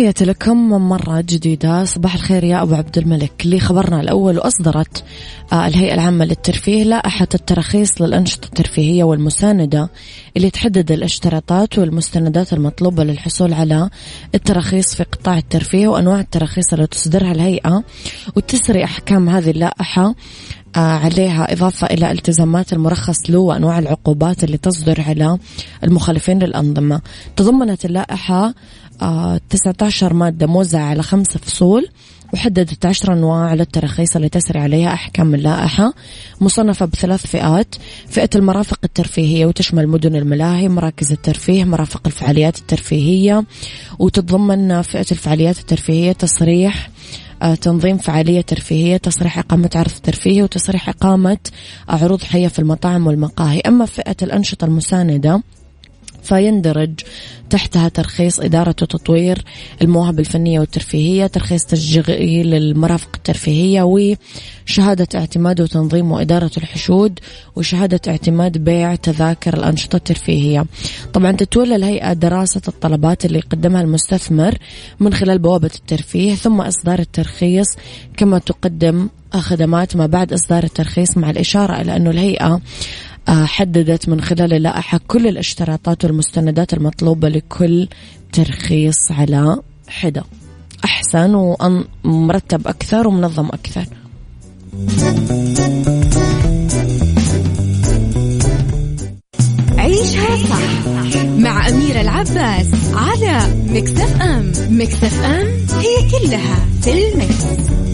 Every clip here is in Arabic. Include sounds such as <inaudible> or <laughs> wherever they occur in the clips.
تحياتي لكم مرة جديدة. صباح الخير يا أبو عبد الملك. اللي خبرنا الأول وأصدرت آه، الهيئة العامة للترفيه لائحة التراخيص للأنشطة الترفيهية والمساندة اللي تحدد الاشتراطات والمستندات المطلوبة للحصول على التراخيص في قطاع الترفيه وأنواع التراخيص اللي تصدرها الهيئة وتسري أحكام هذه اللائحة. عليها إضافة إلى التزامات المرخص له وأنواع العقوبات اللي تصدر على المخالفين للأنظمة. تضمنت اللائحة 19 آه، مادة موزعة على خمس فصول وحددت عشر أنواع للتراخيص اللي تسري عليها أحكام اللائحة مصنفة بثلاث فئات فئة المرافق الترفيهية وتشمل مدن الملاهي مراكز الترفيه مرافق الفعاليات الترفيهية وتتضمن فئة الفعاليات الترفيهية تصريح آه، تنظيم فعالية ترفيهية تصريح إقامة عرض ترفيهي وتصريح إقامة عروض حية في المطاعم والمقاهي. أما فئة الأنشطة المساندة فيندرج تحتها ترخيص إدارة وتطوير المواهب الفنية والترفيهية ترخيص تشغيل المرافق الترفيهية وشهادة اعتماد وتنظيم وإدارة الحشود وشهادة اعتماد بيع تذاكر الأنشطة الترفيهية. طبعا تتولى الهيئة دراسة الطلبات اللي يقدمها المستثمر من خلال بوابة الترفيه ثم إصدار الترخيص كما تقدم خدمات ما بعد إصدار الترخيص مع الإشارة إلى أنه الهيئة آه، حددت من خلال اللائحة كل الاشتراطات والمستندات المطلوبة لكل ترخيص على حدة. أحسن ومرتب أكثر ومنظم أكثر. عيشها صح مع أميرة العباس على مكتف أم. مكتف أم هي كلها في المكس.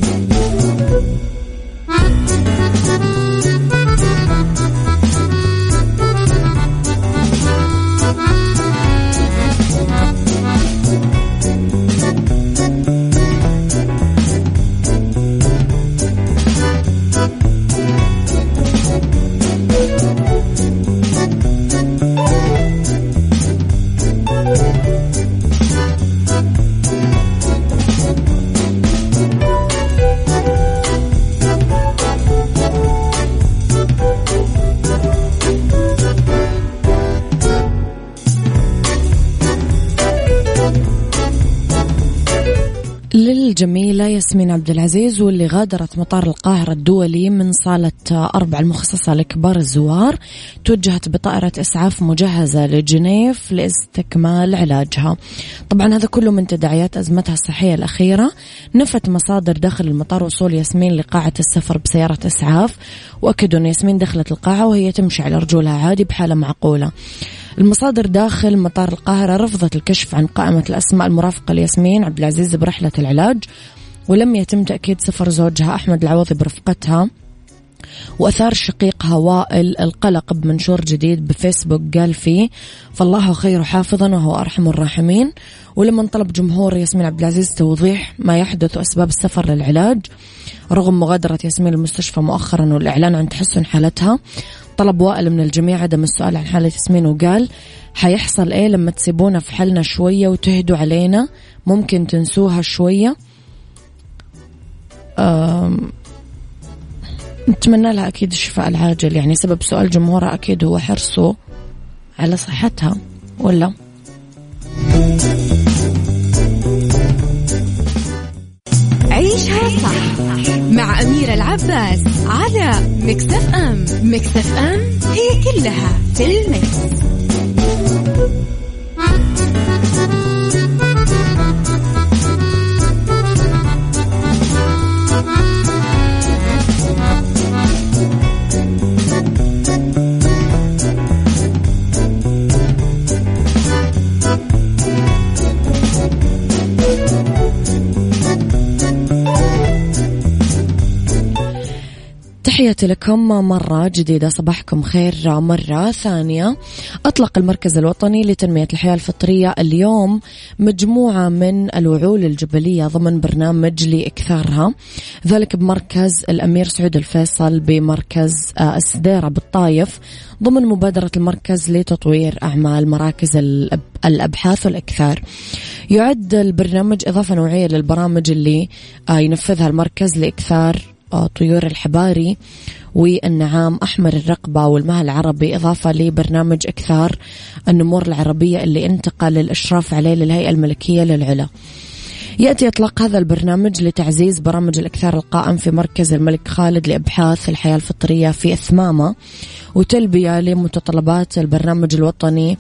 ياسمين عبد العزيز واللي غادرت مطار القاهرة الدولي من صالة أربع المخصصة لكبار الزوار. توجهت بطائرة إسعاف مجهزة لجنيف لاستكمال علاجها. طبعا هذا كله من تداعيات أزمتها الصحية الأخيرة. نفت مصادر داخل المطار وصول ياسمين لقاعة السفر بسيارة إسعاف. وأكدوا أن ياسمين دخلت القاعة وهي تمشي على رجولها عادي بحالة معقولة. المصادر داخل مطار القاهرة رفضت الكشف عن قائمة الأسماء المرافقة لياسمين عبد العزيز برحلة العلاج. ولم يتم تأكيد سفر زوجها أحمد العوضي برفقتها. وأثار شقيقها وائل القلق بمنشور جديد بفيسبوك قال فيه فالله خير حافظا وهو أرحم الراحمين. ولما طلب جمهور ياسمين عبد العزيز توضيح ما يحدث وأسباب السفر للعلاج رغم مغادرة ياسمين المستشفى مؤخرا والإعلان عن تحسن حالتها. طلب وائل من الجميع عدم السؤال عن حالة ياسمين وقال حيحصل إيه لما تسيبونا في حالنا شوية وتهدوا علينا؟ ممكن تنسوها شوية؟ نتمنى لها أكيد الشفاء العاجل. يعني سبب سؤال جمهورها أكيد هو حرصه على صحتها ولا؟ عيشها صح مع أميرة العباس على مكتف أم. مكتف أم هي كلها في المكس. تحياتي لكم مرة جديدة. صباحكم خير. مرة ثانية. أطلق المركز الوطني لتنمية الحياة الفطرية اليوم. مجموعة من الوعول الجبلية ضمن برنامج لإكثارها. ذلك بمركز الأمير سعود الفيصل بمركز آه، السديرة بالطايف ضمن مبادرة المركز لتطوير أعمال مراكز الأبحاث والإكثار. يعد البرنامج إضافة نوعية للبرامج اللي آه، ينفذها المركز لإكثار طيور الحباري والنعام أحمر الرقبة والمها العربي إضافة لبرنامج إكثار النمور العربية اللي انتقل الإشراف عليه للهيئة الملكية للعلا. يأتي إطلاق هذا البرنامج لتعزيز برامج الإكثار القائم في مركز الملك خالد لإبحاث الحياة الفطرية في إثمامة وتلبية لمتطلبات البرنامج الوطني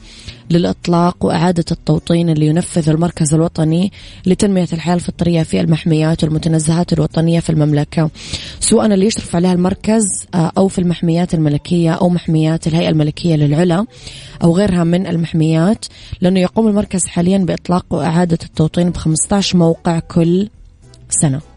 للإطلاق وإعادة التوطين اللي ينفذ المركز الوطني لتنمية الحياة الفطرية في المحميات والمتنزهات الوطنية في المملكة. سواء اللي يشرف عليها المركز آه، أو في المحميات الملكية أو محميات الهيئة الملكية للعلا أو غيرها من المحميات لأنه يقوم المركز حاليا بإطلاق وإعادة التوطين ب 15 موقع كل سنة.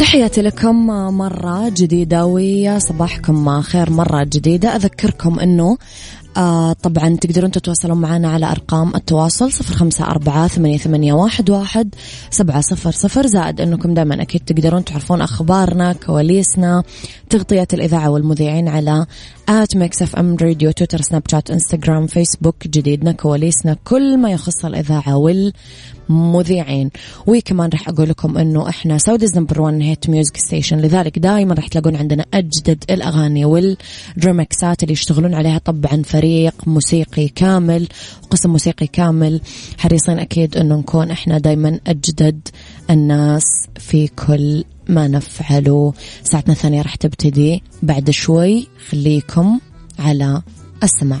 تحياتي لكم مرة جديدة ويا صباحكم خير مرة جديدة. أذكركم أنه آه طبعا تقدرون تتواصلون معنا على أرقام التواصل صفر خمسة أربعة ثمانية, ثمانية واحد, واحد سبعة صفر صفر زائد أنكم دائما أكيد تقدرون تعرفون أخبارنا كواليسنا تغطية الإذاعة والمذيعين على at Mix FM Radio تويتر سناب شات إنستغرام فيسبوك جديدنا كواليسنا كل ما يخص الإذاعة والمذيعين. وكمان راح أقول لكم أنه إحنا Saudi's number 1 hit music station لذلك دائما راح تلاقون عندنا أجدد الأغاني وال remixات اللي يشتغلون عليها طبعا فريق موسيقي كامل وقسم موسيقي كامل. حريصين أكيد أنه نكون إحنا دائما أجدد الناس في كل ما نفعله ساعتنا الثانية راح تبتدي. بعد شوي خليكم على السماع.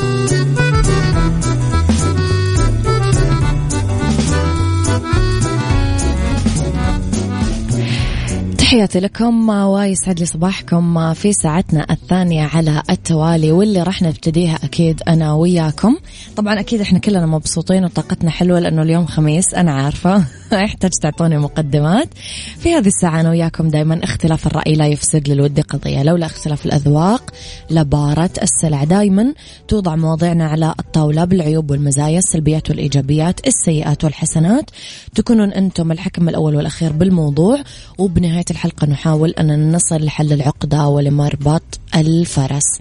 تحياتي لكم ويسعد لي صباحكم في ساعتنا الثانية على التوالي واللي راح نبتديها أكيد أنا وياكم. طبعا أكيد إحنا كلنا مبسوطين وطاقتنا حلوة لأنه اليوم خميس أنا عارفة. <laughs> يحتاج تعطوني مقدمات. في هذه الساعة أنا وياكم دائما اختلاف الرأي لا يفسد للود قضية. لولا اختلاف الأذواق لبارة السلع. دائما توضع مواضيعنا على الطاولة بالعيوب والمزايا السلبيات والإيجابيات السيئات والحسنات. تكونون أنتم الحكم الأول والأخير بالموضوع. وبنهاية الحلقة نحاول أن نصل لحل العقدة ولمربط الفرس.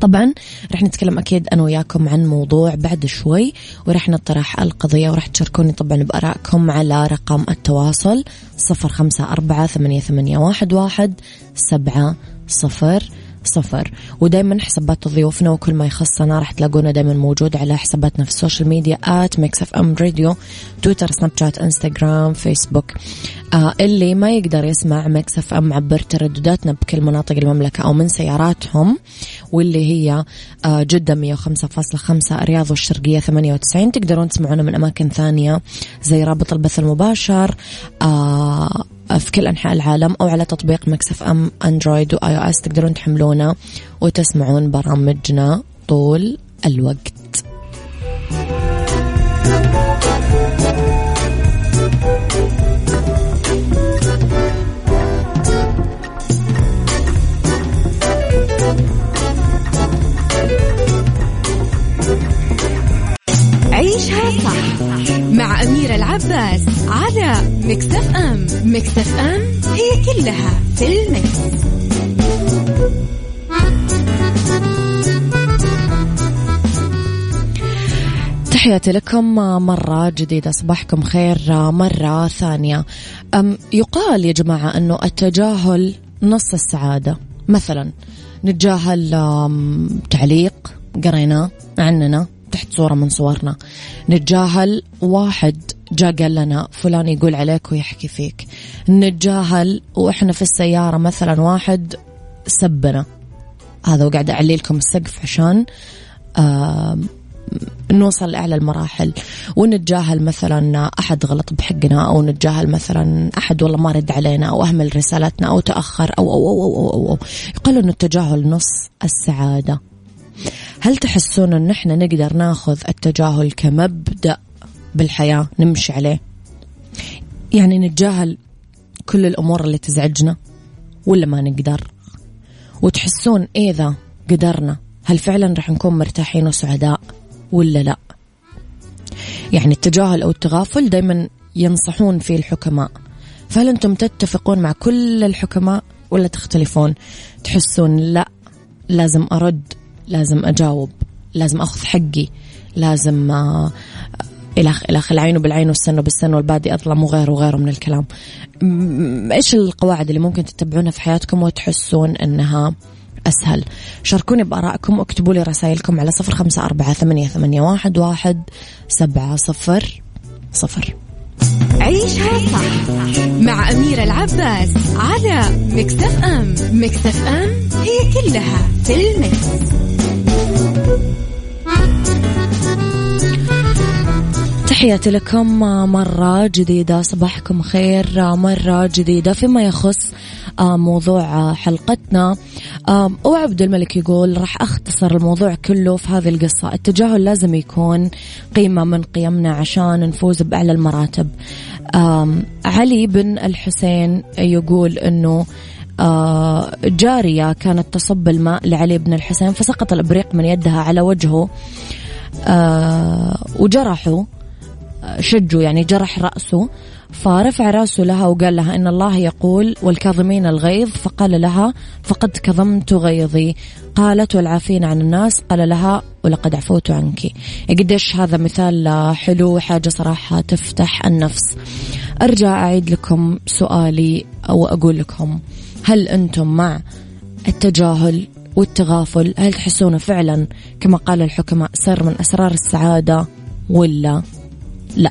طبعا رح نتكلم أكيد أنا وياكم عن موضوع بعد شوي ورح نطرح القضية ورح تشاركوني طبعا بأرائكم على رقم التواصل صفر خمسة أربعة ثمانية, ثمانية واحد, واحد سبعة صفر. صفر. ودائما حسابات ضيوفنا وكل ما يخصنا راح تلاقونا دائما موجود على حساباتنا في ال social media at Mix FM Radio تويتر سناب شات إنستغرام فيسبوك. آه اللي ما يقدر يسمع Mix FM عبر تردداتنا بكل مناطق المملكة أو من سياراتهم واللي هي آه جدة 105.5 الرياض والشرقية 98 تقدرون تسمعونا من أماكن ثانية زي رابط البث المباشر. آه في كل أنحاء العالم أو على تطبيق Mix FM Android و iOS تقدرون تحملونه وتسمعون برامجنا طول الوقت. كلها في المكس. تحياتي لكم مرة جديدة صباحكم خير مرة ثانية. أم يقال يا جماعة أنه التجاهل نص السعادة. مثلا نتجاهل تعليق قريناه عننا تحت صورة من صورنا. نتجاهل واحد جاء قال لنا فلان يقول عليك ويحكي فيك. نتجاهل وإحنا في السيارة مثلا واحد سبنا. هذا وقاعد أعلي لكم السقف عشان نوصل لأعلى المراحل. ونتجاهل مثلا أحد غلط بحقنا أو نتجاهل مثلا أحد والله ما رد علينا أو أهمل رسالتنا أو تأخر أو أو أو أو, أو, أو. يقال أنه التجاهل نص السعادة. هل تحسون أن إحنا نقدر ناخذ التجاهل كمبدأ؟ بالحياة نمشي عليه. يعني نتجاهل كل الأمور اللي تزعجنا ولا ما نقدر. وتحسون إذا قدرنا هل فعلا رح نكون مرتاحين وسعداء ولا لا؟ يعني التجاهل أو التغافل دايما ينصحون فيه الحكماء. فهل أنتم تتفقون مع كل الحكماء ولا تختلفون؟ تحسون لا لازم أرد لازم أجاوب لازم أخذ حقي لازم إلخ إلخ العين بالعين والسن بالسن والبادي أظلم وغيره وغيره من الكلام. إيش القواعد اللي ممكن تتبعونها في حياتكم وتحسون أنها أسهل؟ شاركوني بآرائكم واكتبوا لي رسائلكم على صفر خمسة أربعة ثمانية, ثمانية واحد, واحد سبعة صفر صفر. عيشها صح مع أميرة العباس على مكتف أم مكتف أم هي كلها في المكس. تحياتي لكم مرة جديدة صباحكم خير مرة جديدة فيما يخص آه، موضوع حلقتنا. وعبد الملك يقول راح أختصر الموضوع كله في هذه القصة. التجاهل لازم يكون قيمة من قيمنا عشان نفوز بأعلى المراتب. علي بن الحسين يقول أنه آه، جارية كانت تصب الماء لعلي بن الحسين فسقط الإبريق من يدها على وجهه آه، وجرحه شجه يعني جرح رأسه فرفع رأسه لها وقال لها إن الله يقول والكاظمين الغيظ. فقال لها فقد كظمت غيظي. قالت والعافين عن الناس. قال لها ولقد عفوت عنك. قديش هذا مثال حلو حاجة صراحة تفتح النفس. أرجع أعيد لكم سؤالي أو أقول لكم هل أنتم مع التجاهل والتغافل؟ هل تحسونه فعلا كما قال الحكماء سر من أسرار السعادة ولا؟ لا.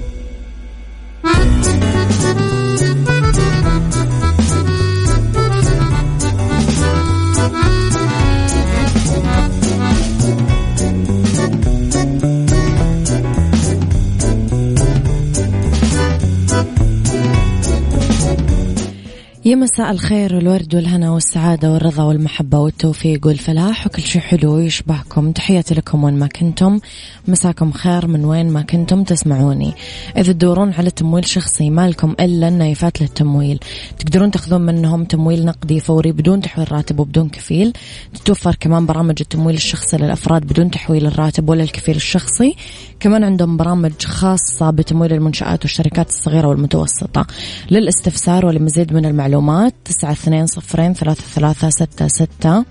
يا مساء الخير والورد والهنا والسعادة والرضا والمحبة والتوفيق والفلاح وكل شيء حلو يشبهكم. تحياتي لكم وين ما كنتم. مساكم خير من وين ما كنتم تسمعوني. إذا تدورون على تمويل شخصي ما لكم إلا النايفات للتمويل. تقدرون تاخذون منهم تمويل نقدي فوري بدون تحويل راتب وبدون كفيل. تتوفر كمان برامج التمويل الشخصي للأفراد بدون تحويل الراتب ولا الكفيل الشخصي. كمان عندهم برامج خاصة بتمويل المنشآت والشركات الصغيرة والمتوسطة. للإستفسار ولمزيد من المعلومات معلومات تسعة اثنين صفرين ثلاثة ثلاثة ستة ستة.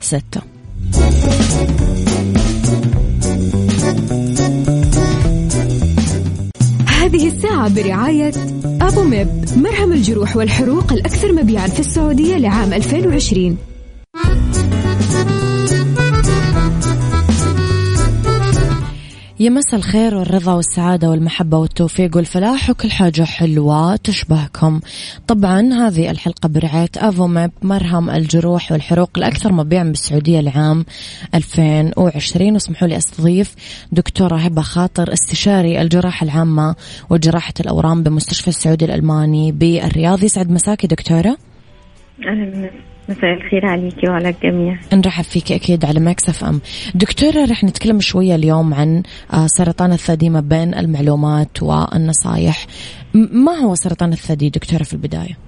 ستة هذه الساعة برعاية أبو ميب. مرهم الجروح والحروق الأكثر مبيعا في السعودية لعام 2020 يا مسا الخير والرضا والسعادة والمحبة والتوفيق والفلاح وكل حاجة حلوة تشبهكم. طبعا هذه الحلقة برعاية أفوميب مرهم الجروح والحروق الأكثر مبيعا بالسعودية لعام 2020 واسمحوا لي أستضيف دكتورة هبة خاطر استشاري الجراحة العامة وجراحة الأورام بمستشفى السعودي الألماني بالرياض. يسعد مساكي دكتورة. أهلا. مساء الخير عليكي وعلى الجميع. نرحب فيك أكيد على مكسف أم دكتورة رح نتكلم شوية اليوم عن آه، سرطان الثدي ما بين المعلومات والنصايح. ما هو سرطان الثدي دكتورة في البداية؟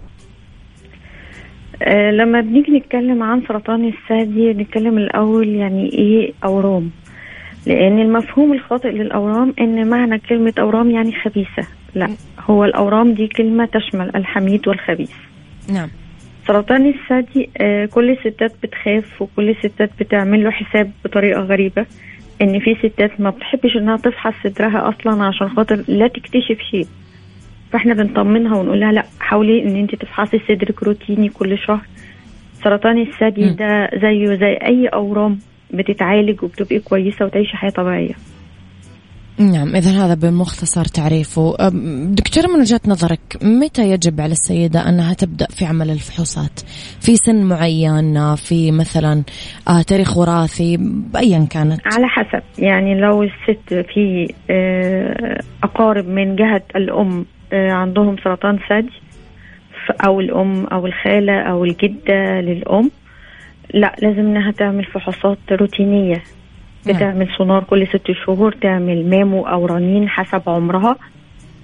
أه لما بنيجي نتكلم عن سرطان الثدي نتكلم الأول يعني إيه أورام. لأن المفهوم الخاطئ للأورام إن معنى كلمة أورام يعني خبيثة. لا هو الأورام دي كلمة تشمل الحميد والخبيث. نعم. سرطان الثدي آه، كل الستات بتخاف وكل الستات بتعمل له حساب بطريقة غريبة إن في ستات ما بتحبش إنها تفحص صدرها أصلا عشان خاطر لا تكتشف شيء. فإحنا بنطمنها ونقول لها لأ حاولي إن أنت تفحصي صدرك روتيني كل شهر. سرطان الثدي ده زيه زي أي أورام بتتعالج وبتبقي كويسة وتعيشي حياة طبيعية. نعم إذا هذا بمختصر تعريفه. دكتورة من وجهة نظرك متى يجب على السيدة أنها تبدأ في عمل الفحوصات؟ في سن معين في مثلا آه تاريخ وراثي أيا كانت؟ على حسب. يعني لو الست في آه أقارب من جهة الأم آه عندهم سرطان ثدي أو الأم أو الخالة أو الجدة للأم لا لازم إنها تعمل فحوصات روتينية. بتعمل سونار كل ست شهور تعمل مامو أو رنين حسب عمرها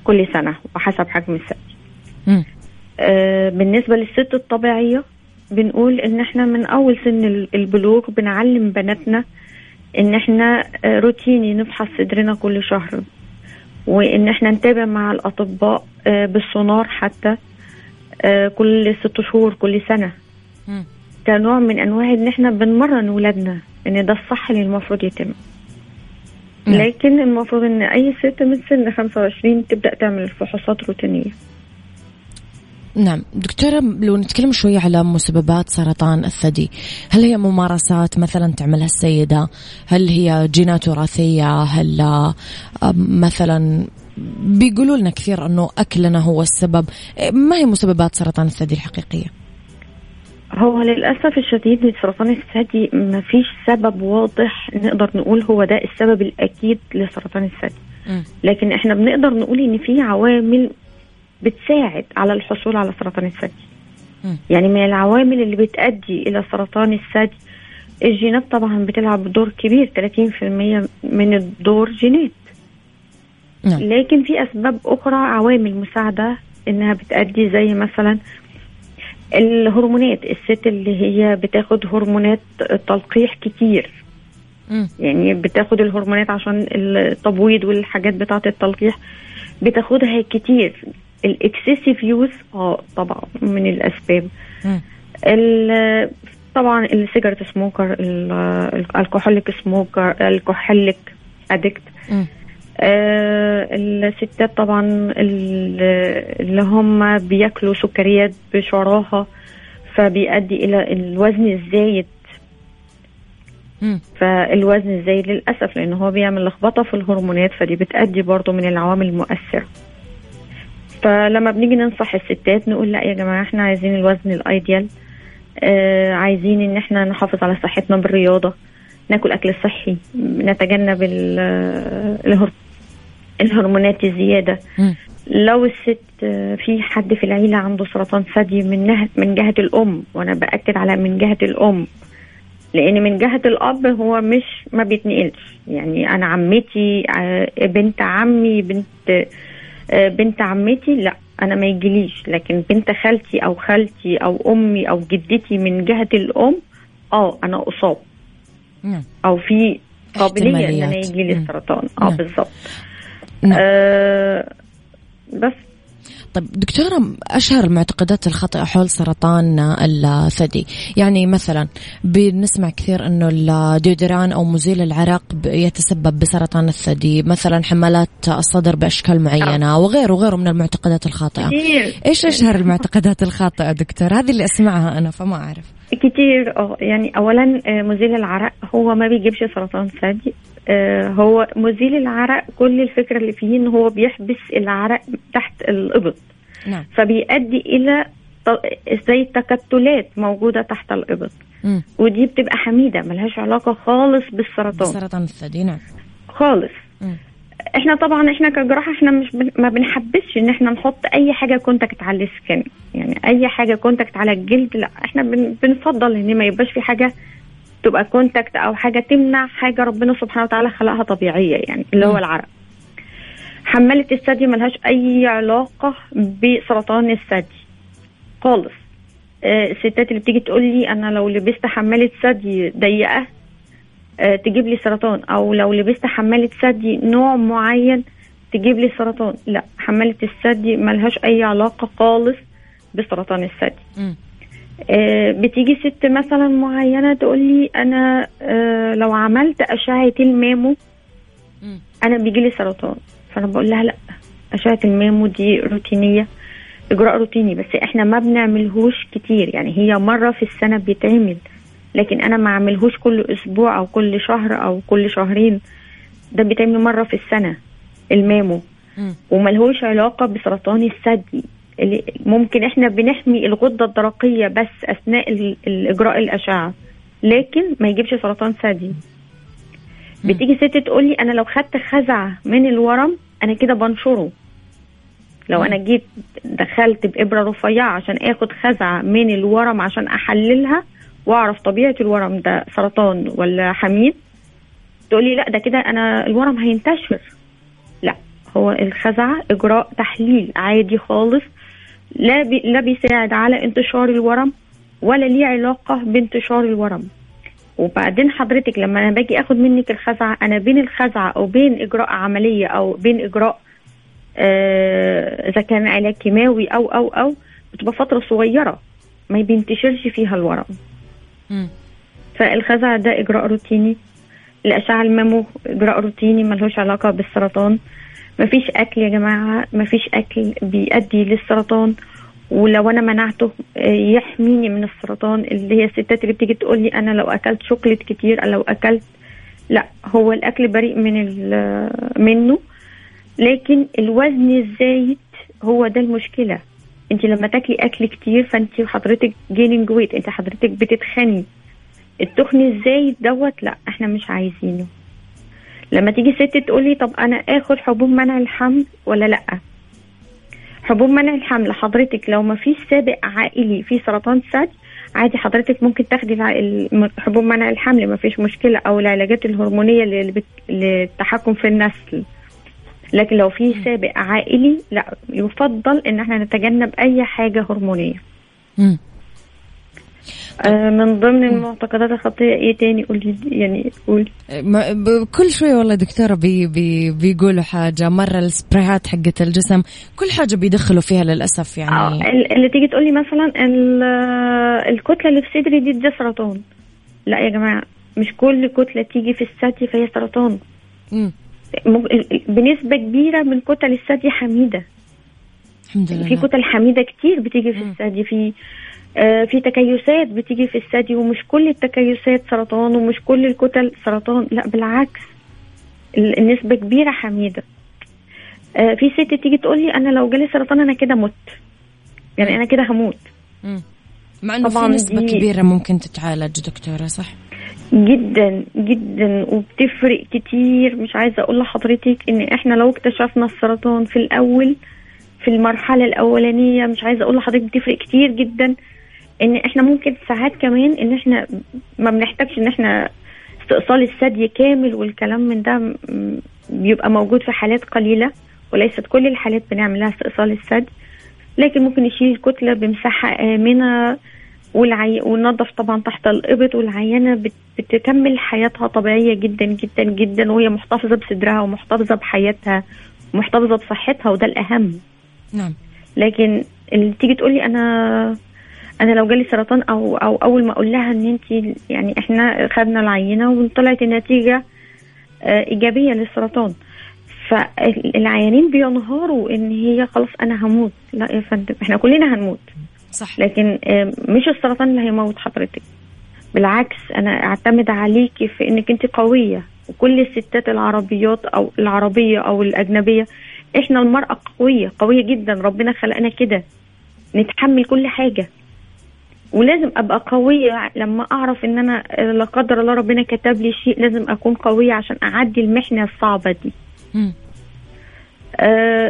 كل سنة وحسب حجم الثدي آه بالنسبة للست الطبيعية بنقول إن إحنا من أول سن البلوغ بنعلم بناتنا إن إحنا آه، روتيني نفحص صدرنا كل شهر وإن إحنا نتابع مع الأطباء آه، بالسونار حتى آه، كل ست شهور كل سنة. كنوع من أنواع إن إحنا بنمرن ولادنا. ان ده الصح اللي المفروض يتم. نعم. لكن المفروض إن أي ست من سن 25 تبدأ تعمل فحوصات روتينية. نعم. دكتورة لو نتكلم شوية على مسببات سرطان الثدي هل هي ممارسات مثلا تعملها السيدة؟ هل هي جينات وراثية؟ هل مثلا بيقولوا لنا كثير أنه أكلنا هو السبب. ما هي مسببات سرطان الثدي الحقيقية؟ هو للأسف الشديد لسرطان الثدي ما فيش سبب واضح نقدر نقول هو ده السبب الأكيد لسرطان الثدي. لكن إحنا بنقدر نقول إن في عوامل بتساعد على الحصول على سرطان الثدي. يعني من العوامل اللي بتؤدي إلى سرطان الثدي الجينات طبعا بتلعب دور كبير 30% من الدور جينات. نعم. لكن في أسباب أخرى عوامل مساعدة إنها بتأدي زي مثلا الهرمونات الست اللي هي بتاخد هرمونات تلقيح كتير. م. يعني بتاخد الهرمونات عشان التبويض والحاجات بتاعة التلقيح بتاخدها كتير. ال excessive use آه طبعا من الأسباب. طبعا السيجارة سموكر الكحوليك سموكر الكحوليك ادكت الستات طبعا اللي هم بياكلوا سكريات بشراهة فبيؤدي إلى الوزن الزايد. فالوزن الزايد للأسف لأنه هو بيعمل لخبطة في الهرمونات فدي بتأدي برضه من العوامل المؤثرة. فلما بنيجي ننصح الستات نقول لا يا جماعة إحنا عايزين الوزن الأيديال. آه عايزين إن إحنا نحافظ على صحتنا بالرياضة. ناكل أكل صحي. نتجنب الهرمونات الزيادة. لو الست في حد في العيلة عنده سرطان ثدي من من جهة الأم وأنا بأكد على من جهة الأم لأن من جهة الأب هو مش ما بيتنقلش. يعني أنا عمتي آه، بنت عمي بنت آه، بنت عمتي لأ أنا ما يجيليش. لكن بنت خالتي أو خالتي أو أمي أو جدتي من جهة الأم آه أنا اصاب نعم. أو في قابلية إن أنا يجي لي السرطان. آه نعم. بالظبط. نعم. آه بس. طيب دكتورة أشهر المعتقدات الخاطئة حول سرطان الثدي؟ يعني مثلا بنسمع كثير أنه الديودران أو مزيل العرق يتسبب بسرطان الثدي مثلا حملات الصدر بأشكال معينة وغيره وغيره من المعتقدات الخاطئة. إيش أشهر المعتقدات الخاطئة دكتور؟ هذه اللي أسمعها أنا فما أعرف. كتير. آه يعني اولا آه، مزيل العرق هو ما بيجيبش سرطان ثدي. آه، هو مزيل العرق كل الفكرة اللي فيه إن هو بيحبس العرق تحت الإبط. نعم. فبيؤدي إلى زي تكتلات موجودة تحت الإبط. م. ودي بتبقى حميدة ملهاش علاقة خالص بالسرطان. سرطان الثدي نعم. خالص. م. إحنا طبعا إحنا كجراحة إحنا مش بن... ما بنحبش ان إحنا نحط اي حاجة contact على ال skin. يعني اي حاجة contact على الجلد لا إحنا بن... بنفضل ان ما يبقاش في حاجة تبقى contact أو حاجة تمنع حاجة ربنا سبحانه وتعالى خلقها طبيعية يعني اللي هو العرق. حمالة الثدي ملهاش أي علاقة بسرطان الثدي خالص. آه، الستات اللي بتيجي تقول لي أنا لو لبست حمالة ثدي ضيقة آه، تجيب لي سرطان. أو لو لبست حمالة ثدي نوع معين تجيب لي سرطان. لا حمالة الثدي ملهاش أي علاقة خالص بسرطان الثدي. آه بتيجي ست مثلا معينة تقول لي أنا آه لو عملت أشعة المامو أنا بيجي لي سرطان. فأنا بقول لها لا أشعة المامو دي روتينية إجراء روتيني. بس إحنا ما بنعملهوش كتير. يعني هي مرة في السنة بيتعمل. لكن أنا ما أعملهوش كل أسبوع أو كل شهر أو كل شهرين. ده بيتعمل مرة في السنة المامو. وملهوش علاقة بسرطان الثدي. اللي ممكن إحنا بنحمي الغدة الدرقية بس أثناء الإجراء الأشعة. لكن ما يجيبش سرطان ثدي. بتيجي ست تقول لي أنا لو خدت خزعة من الورم أنا كده بنشره. لو أنا جيت دخلت بإبرة رفيعة عشان آخد خزعة من الورم عشان أحللها وأعرف طبيعة الورم ده سرطان ولا حميد تقولي لأ ده كده أنا الورم هينتشر. لأ هو الخزعة إجراء تحليل عادي خالص لا بي لا بيساعد على انتشار الورم ولا ليه علاقة بانتشار الورم. وبعدين حضرتك لما أنا باجي آخد منك الخزعة أنا بين الخزعة أو بين إجراء عملية أو بين إجراء آه، إذا آه كان علاج كيماوي أو أو أو بتبقى فترة صغيرة ما بينتشرش فيها الورم. فالخزع ده إجراء روتيني. الأشعة ال mammo إجراء روتيني ملهوش علاقة بالسرطان. مفيش أكل يا جماعة مفيش أكل بيؤدي للسرطان. ولو أنا منعته آه، يحميني من السرطان. اللي هي الستات اللي بتيجي تقول لي أنا لو أكلت شوكليت كتير لو أكلت لا هو الأكل بريء من منه. لكن الوزن الزايد هو ده المشكلة. انت لما تاكلي أكل كتير فانت حضرتك gaining weight انت حضرتك بتتخني. التخن الزايد دوت؟ لا إحنا مش عايزينه. لما تيجي ست تقولي طب أنا آخد حبوب منع الحمل ولا لأ؟ حبوب منع الحمل حضرتك لو ما فيش سابق عائلي في سرطان ثدي عادي حضرتك ممكن تاخدي حبوب منع الحمل ما فيش مشكلة أو العلاجات الهرمونية للتحكم في النسل. لكن لو في سابق عائلي لا يفضل إن إحنا نتجنب أي حاجة هرمونية. آه من ضمن المعتقدات الخطية إيه تاني؟ قولي يعني قول كل شوية والله دكتورة بي بي بيقولوا حاجة مرة السبرايات حقة الجسم كل حاجة بيدخلوا فيها للأسف يعني. آه اللي تيجي تقولي مثلا الكتلة اللي في صدري دي ده سرطان. لا يا جماعة مش كل كتلة تيجي في الثدي فهي سرطان. مم. بنسبة كبيرة من كتل الثدي حميدة. الحمد لله. في كتل حميدة كتير بتيجي في الثدي. في آه في تكيسات بتيجي في الثدي ومش كل التكيسات سرطان ومش كل الكتل سرطان. لا بالعكس. النسبة كبيرة حميدة. آه في ست تيجي تقول لي أنا لو جالي سرطان أنا كده مت. يعني أنا كده هموت. مع إنه في نسبة كبيرة ممكن تتعالج دكتورة صح؟ جدا جدا وبتفرق كتير. مش عايزة أقول لحضرتك إن إحنا لو اكتشفنا السرطان في الأول في المرحلة الأولانية مش عايزة أقول لحضرتك بتفرق كتير جدا. إن إحنا ممكن ساعات كمان إن إحنا ما بنحتاجش إن إحنا استئصال الثدي كامل والكلام من ده بيبقى موجود في حالات قليلة وليست كل الحالات بنعملها استئصال الثدي. لكن ممكن نشيل الكتله بمساحة آمنة والعي... وننظف طبعا تحت الإبط والعيانة بتكمل حياتها طبيعية جدا جدا جدا وهي محتفظة بصدرها ومحتفظة بحياتها ومحتفظة بصحتها وده الأهم. نعم. لكن اللي تيجي تقولي أنا أنا لو جالي سرطان أو أو أول ما أقول لها إن انت يعني إحنا خدنا العينة وطلعت النتيجه آه، إيجابية للسرطان. فالعيانين بينهاروا إن هي خلاص أنا هموت. لا يا فندم إحنا كلنا هنموت. صح. لكن مش السرطان اللي هيموت حضرتك. بالعكس أنا أعتمد عليكي في إنك أنت قوية. وكل الستات العربيات أو العربية أو الأجنبية إحنا المرأة قوية قوية جدا. ربنا خلقنا كده. نتحمل كل حاجة. ولازم أبقى قوية. لما أعرف إن أنا آه، لا قدر الله ربنا كتب لي شيء لازم أكون قوية عشان أعدي المحنة الصعبة دي.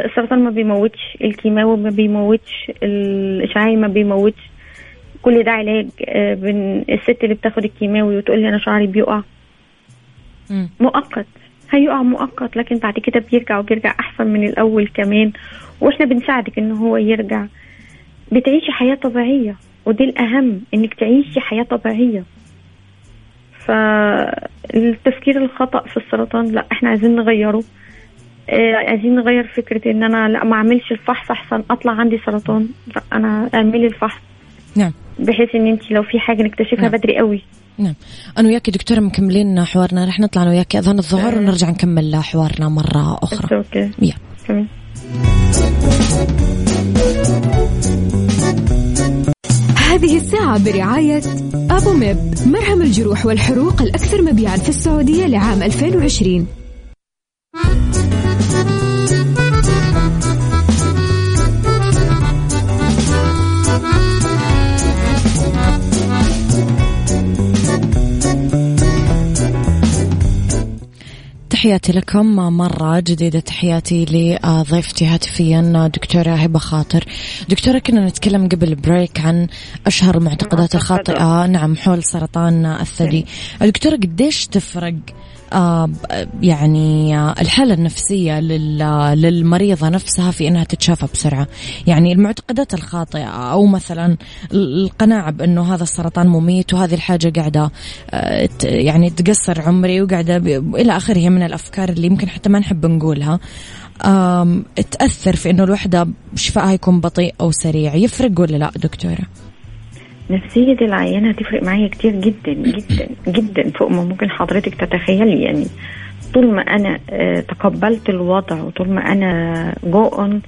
السرطان ما بيموتش الكيماوي ما بيموتش الإشعاعي ما بيموتش. كل ده علاج آه، الست اللي بتاخد الكيماوي وتقول لي أنا شعري بيقع. مم. مؤقت هيقع مؤقت لكن بعد كده بيرجع وبيرجع أحسن من الأول كمان. وإحنا بنساعدك إن هو يرجع. بتعيشي حياة طبيعية ودي الأهم إنك تعيشي حياة طبيعية. فالتفكير الخطأ في السرطان لأ إحنا عايزين نغيره. آه، عايزين نغير فكرة إن أنا لا ما أعملش الفحص أحسن أطلع عندي سرطان. لا أنا أعملي الفحص. نعم. بحيث إن انت لو في حاجة نكتشفها نعم. بدري قوي. نعم. أنا وياك دكتورة مكملين حوارنا. رح نطلع أنا وياك أذان الظهر آه. ونرجع نكمل حوارنا مرة أخرى. أوكي يا تمام. هذه الساعة برعاية أبو ميب. مرهم الجروح والحروق الأكثر مبيعا في السعودية لعام 2020 تحياتي لكم. مرة جديدة تحياتي لضيفتي هاتفيا دكتورة هبة خاطر. دكتورة كنا نتكلم قبل بريك عن أشهر المعتقدات الخاطئة. نعم حول سرطان الثدي. دكتورة قديش تفرق يعني آه، الحالة النفسية لل- للمريضة نفسها في أنها تتشافى بسرعة. يعني المعتقدات الخاطئة أو مثلا ال- القناعة بأنه هذا السرطان مميت وهذه الحاجة قاعدة آه، يعني تقصر عمري وقاعدة إلى آخره من الأفكار اللي يمكن حتى ما نحب نقولها. تأثر في أنه الوحدة شفائها يكون بطيء أو سريع. يفرق ولا لا دكتورة؟ نفسية العيان هتفرق معايا كتير جدا جدا جدا فوق ما ممكن حضرتك تتخيلي. يعني طول ما أنا آه، تقبلت الوضع وطول ما أنا جو اون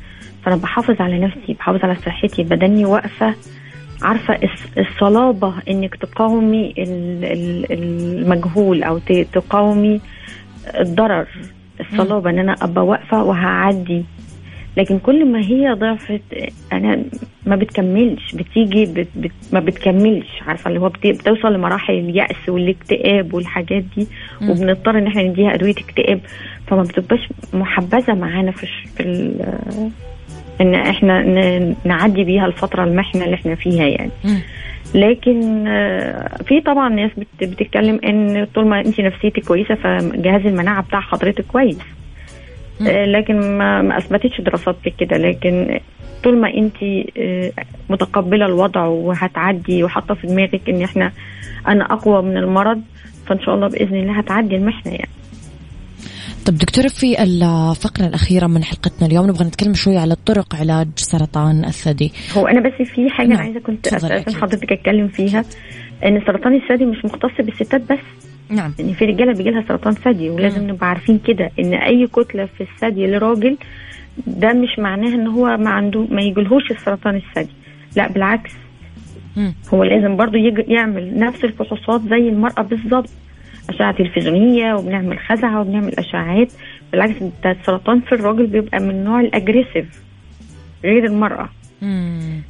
فأنا بحافظ على نفسي بحافظ على صحتي بدني واقفة. عارفة الص- الصلابة إنك تقاومي ال- ال- المجهول أو ت- تقاومي الضرر الصلابة إن أنا أبقى واقفة وهعدي. لكن كل ما هي ضعفت أنا ما بتكملش بتيجي بت بت ما بتكملش عارفة اللي هو بت- بتوصل لمراحل اليأس والاكتئاب والحاجات دي. وبنضطر إن إحنا نديها أدوية اكتئاب فما بتبقاش محبذة معانا في في إن إحنا نعدي بيها الفترة المحنة اللي إحنا فيها يعني. لكن آه، في طبعا ناس بت- بتتكلم إن طول ما انت نفسيتك كويسة فجهاز المناعة بتاع حضرتك كويس لكن ما, ما أثبتتش دراسات بكده لكن طول ما أنت آه، متقبلة الوضع وهتعدي وحاطة في دماغك إن إحنا أنا أقوى من المرض فإن شاء الله بإذن الله هتعدي المحنة يعني. طب دكتورة في الفقرة الأخيرة من حلقتنا اليوم نبغى نتكلم شوي على طرق علاج سرطان الثدي. هو أنا بس في حاجة نعم. عايزة كنت أكيد. حضرتك أتكلم فيها. إن سرطان الثدي مش مختص بالستات بس. نعم. يعني في رجالة بيجي لها سرطان ثدي ولازم مم. نبقى عارفين كده إن أي كتلة في الثدي لراجل ده مش معناه إن هو ما عنده ما يجيلهوش السرطان الثدي. لا بالعكس. مم. هو لازم برضو يجي يعمل نفس الفحوصات زي المرأة بالظبط. أشعة تلفزيونية وبنعمل خزعة وبنعمل أشعاعات. بالعكس ده السرطان في الراجل بيبقى من نوع الأجريسيف غير المرأة. مم.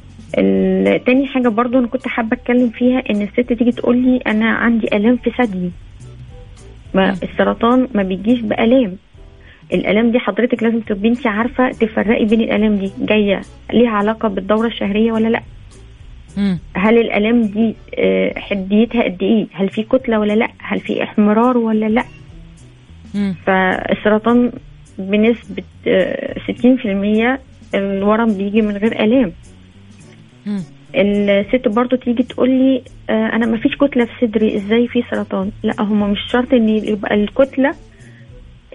تاني حاجة برضو أنا كنت حابة أتكلم فيها إن الست تيجي تقول لي أنا عندي آلام في ثديي. ما. السرطان ما بيجيش بآلام. الآلام دي حضرتك لازم تبقي انت عارفة تفرقي بين الآلام دي. جاية ليها علاقة بالدورة الشهرية ولا لأ؟ مم. هل الآلام دي آه، حديتها قد إيه؟ هل في كتلة ولا لأ؟ هل في احمرار ولا لأ؟ مم. فالسرطان بنسبة آه، 60% الورم بيجي من غير آلام. الست برضو تيجي تقول لي آه، أنا ما فيش كتلة في صدري إزاي في سرطان؟ لا هما مش شرط إن يبقى الكتلة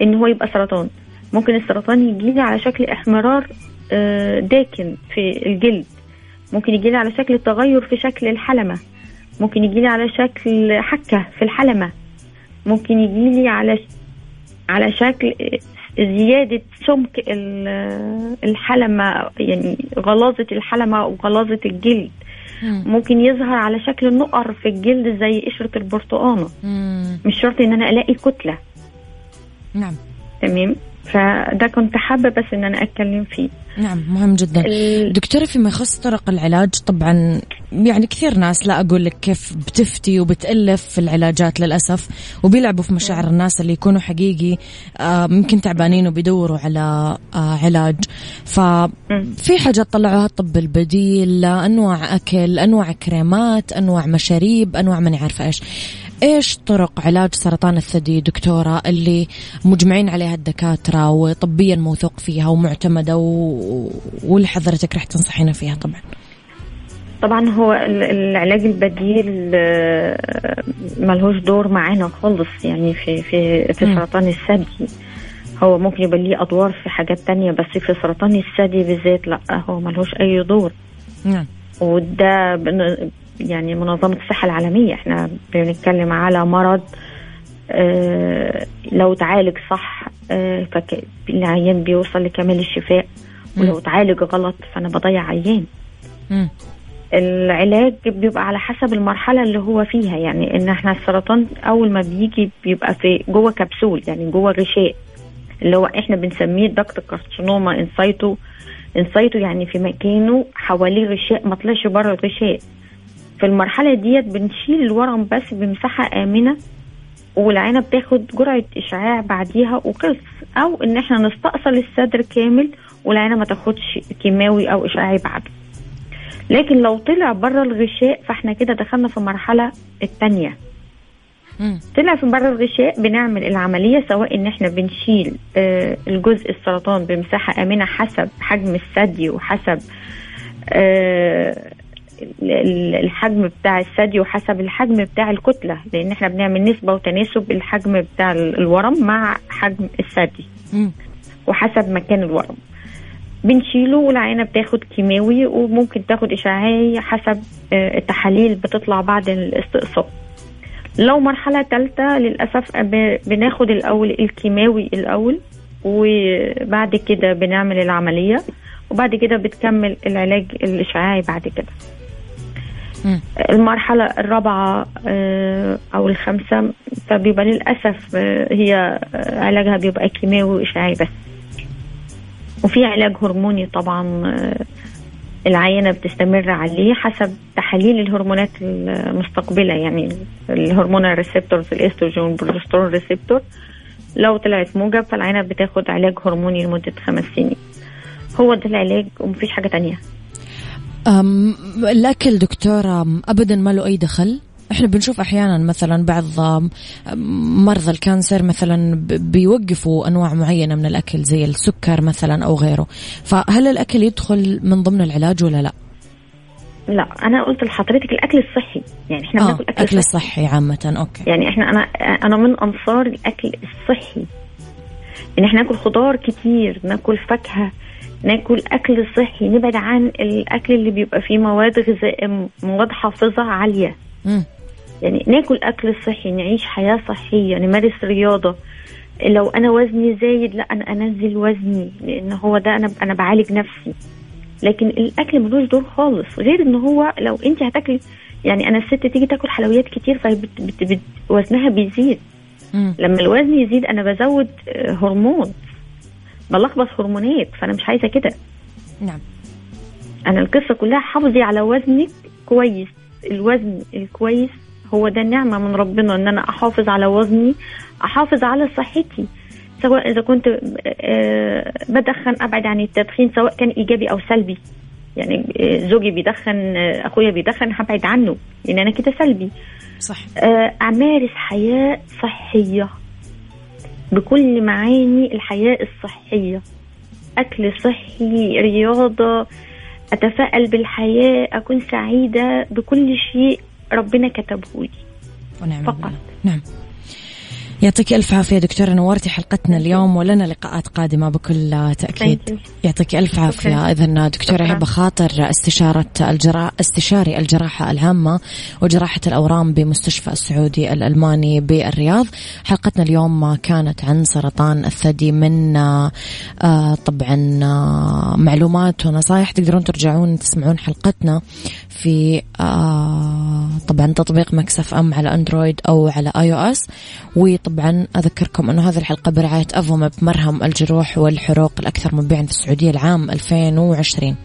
إن هو يبقى سرطان. ممكن السرطان يجيلي على شكل إحمرار آه، داكن في الجلد. ممكن يجيلي على شكل تغير في شكل الحلمة. ممكن يجيلي على شكل حكة في الحلمة. ممكن يجيلي على على شكل زيادة سمك ال- الحلمة يعني غلاظة الحلمة وغلاظة الجلد. مم. ممكن يظهر على شكل نقر في الجلد زي قشرة البرتقانة. مش شرط إن أنا ألاقي كتلة. نعم. تمام؟ فده كنت حابة بس إن أنا أتكلم فيه. نعم مهم جدا. دكتورة فيما يخص طرق العلاج طبعا يعني كثير ناس لا أقول لك كيف بتفتي وبتألف في العلاجات للأسف وبيلعبوا في مشاعر الناس اللي يكونوا حقيقي آه، ممكن تعبانين وبيدوروا على آه، علاج. ففي حاجات طلعوها الطب البديل أنواع أكل أنواع كريمات أنواع مشاريب أنواع ماني عارفة إيش. إيش طرق علاج سرطان الثدي دكتورة اللي مجمعين عليها الدكاترة وطبيا موثوق فيها ومعتمدة و... واللي حضرتك رح تنصحينا فيها طبعا؟ طبعا هو ال- العلاج البديل ملهوش دور معانا خالص يعني في في في. سرطان الثدي. هو ممكن يبقى ليه أدوار في حاجات تانية بس في سرطان الثدي بالذات لا هو ملهوش أي دور. نعم. وده يعني منظمة الصحة العالمية. إحنا بنتكلم على مرض آه لو تعالج صح آه فك- العيان بيوصل لكمال الشفاء ولو. تعالج غلط فأنا بضيع عيان. العلاج بيبقى على حسب المرحلة اللي هو فيها. يعني إن إحنا السرطان أول ما بيجي بيبقى في جوه كبسول يعني جوه غشاء اللي هو إحنا بنسميه دكت كارسينوما انسايتو in situ يعني في مكانه حواليه غشاء ما طلعش بره الغشاء في المرحلة ديت بنشيل الورم بس بمساحة آمنة والعيانة بتاخد جرعة إشعاع بعديها وقص أو إن إحنا نستأصل الصدر كامل والعيانة ما تاخدش كيماوي أو إشعاعي بعده لكن لو طلع بره الغشاء فإحنا كده دخلنا في المرحلة التانية. طلع في بره الغشاء بنعمل العملية سواء إن إحنا بنشيل آه، الجزء السرطان بمساحة آمنة حسب حجم الثدي وحسب آه، الحجم بتاع الثدي وحسب الحجم بتاع الكتلة لأن إحنا بنعمل نسبة وتناسب الحجم بتاع ال- الورم مع حجم الثدي. وحسب مكان الورم بنشيله والعينة بتاخد كيماوي وممكن تاخد إشعاعي حسب آه، التحاليل بتطلع بعد الاستئصال لو مرحلة تالتة للأسف ب- بناخد الأول الكيماوي الأول وبعد كده بنعمل العملية وبعد كده بتكمل العلاج الإشعاعي بعد كده. المرحلة الرابعة آه، أو الخامسة فبيبقى للأسف آه، هي آه، علاجها بيبقى كيماوي وإشعاعي بس. وفي علاج هرموني طبعا العيانة بتستمر عليه حسب تحاليل الهرمونات المستقبلة يعني الهرمون ال receptors ال estrogen وال progesterone receptor لو طلعت موجب فالعينة بتاخد علاج هرموني لمدة خمس سنين. هو ده العلاج ومفيش حاجة تانية. الأكل دكتورة أبدا ما له أي دخل. إحنا بنشوف أحيانا مثلا بعض مرضى الكانسر مثلا بيوقفوا أنواع معينة من الأكل زي السكر مثلا أو غيره. فهل الأكل يدخل من ضمن العلاج ولا لا؟ لا أنا قلت لحضرتك الأكل الصحي. يعني إحنا آه بناكل أكل, أكل صحي. صحي عامة أوكي. يعني إحنا أنا أنا من أنصار الأكل الصحي. ان إحنا ناكل خضار كتير ناكل فاكهة ناكل أكل صحي نبعد عن الأكل اللي بيبقى فيه مواد غذائية مواد حافظة عالية. يعني ناكل أكل صحي نعيش حياة صحية نمارس رياضة. لو أنا وزني زايد لا أنا أنزل وزني لأن هو ده أنا أنا بعالج نفسي. لكن الأكل ملوش دور خالص غير إن هو لو أنت هتاكلي يعني أنا الست تيجي تاكل حلويات كتير فبت وزنها بيزيد. مم. لما الوزن يزيد أنا بزود آه، هرمون. بلخبط هرمونات فأنا مش عايزة كده. نعم. أنا القصة كلها حافظي على وزنك كويس. الوزن الكويس هو ده نعمة من ربنا إن أنا أحافظ على وزني أحافظ على صحتي. سواء إذا كنت آه، بدخن أبعد عن التدخين سواء كان إيجابي أو سلبي. يعني آه، زوجي بيدخن آه، أخويا بيدخن هبعد عنه. لأن أنا كده سلبي. صح. آه، أمارس حياة صحية. بكل معاني الحياة الصحية. أكل صحي رياضة أتفائل بالحياة أكون سعيدة بكل شيء ربنا كتبه لي. فقط. نعم. يعطيك ألف عافية دكتورة نورتي حلقتنا اليوم ولنا لقاءات قادمة بكل تأكيد. يعطيك ألف عافية. إذا دكتورة. هبة خاطر استشارة الجرا... استشاري الجراحة العامة وجراحة الأورام بمستشفى السعودي الألماني بالرياض. حلقتنا اليوم كانت عن سرطان الثدي من آه، طبعا آه، معلومات ونصائح تقدرون ترجعون تسمعون حلقتنا في آه، طبعا تطبيق Mix FM على Android أو على iOS. وطبعا أذكركم أنه هذه الحلقة برعاية أفوميب مرهم الجروح والحروق الأكثر مبيعا في السعودية العام 2020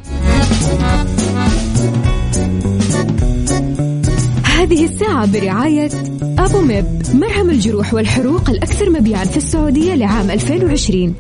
هذه الساعة برعاية أبو ميب مرهم الجروح والحروق الأكثر مبيعا في السعودية لعام 2020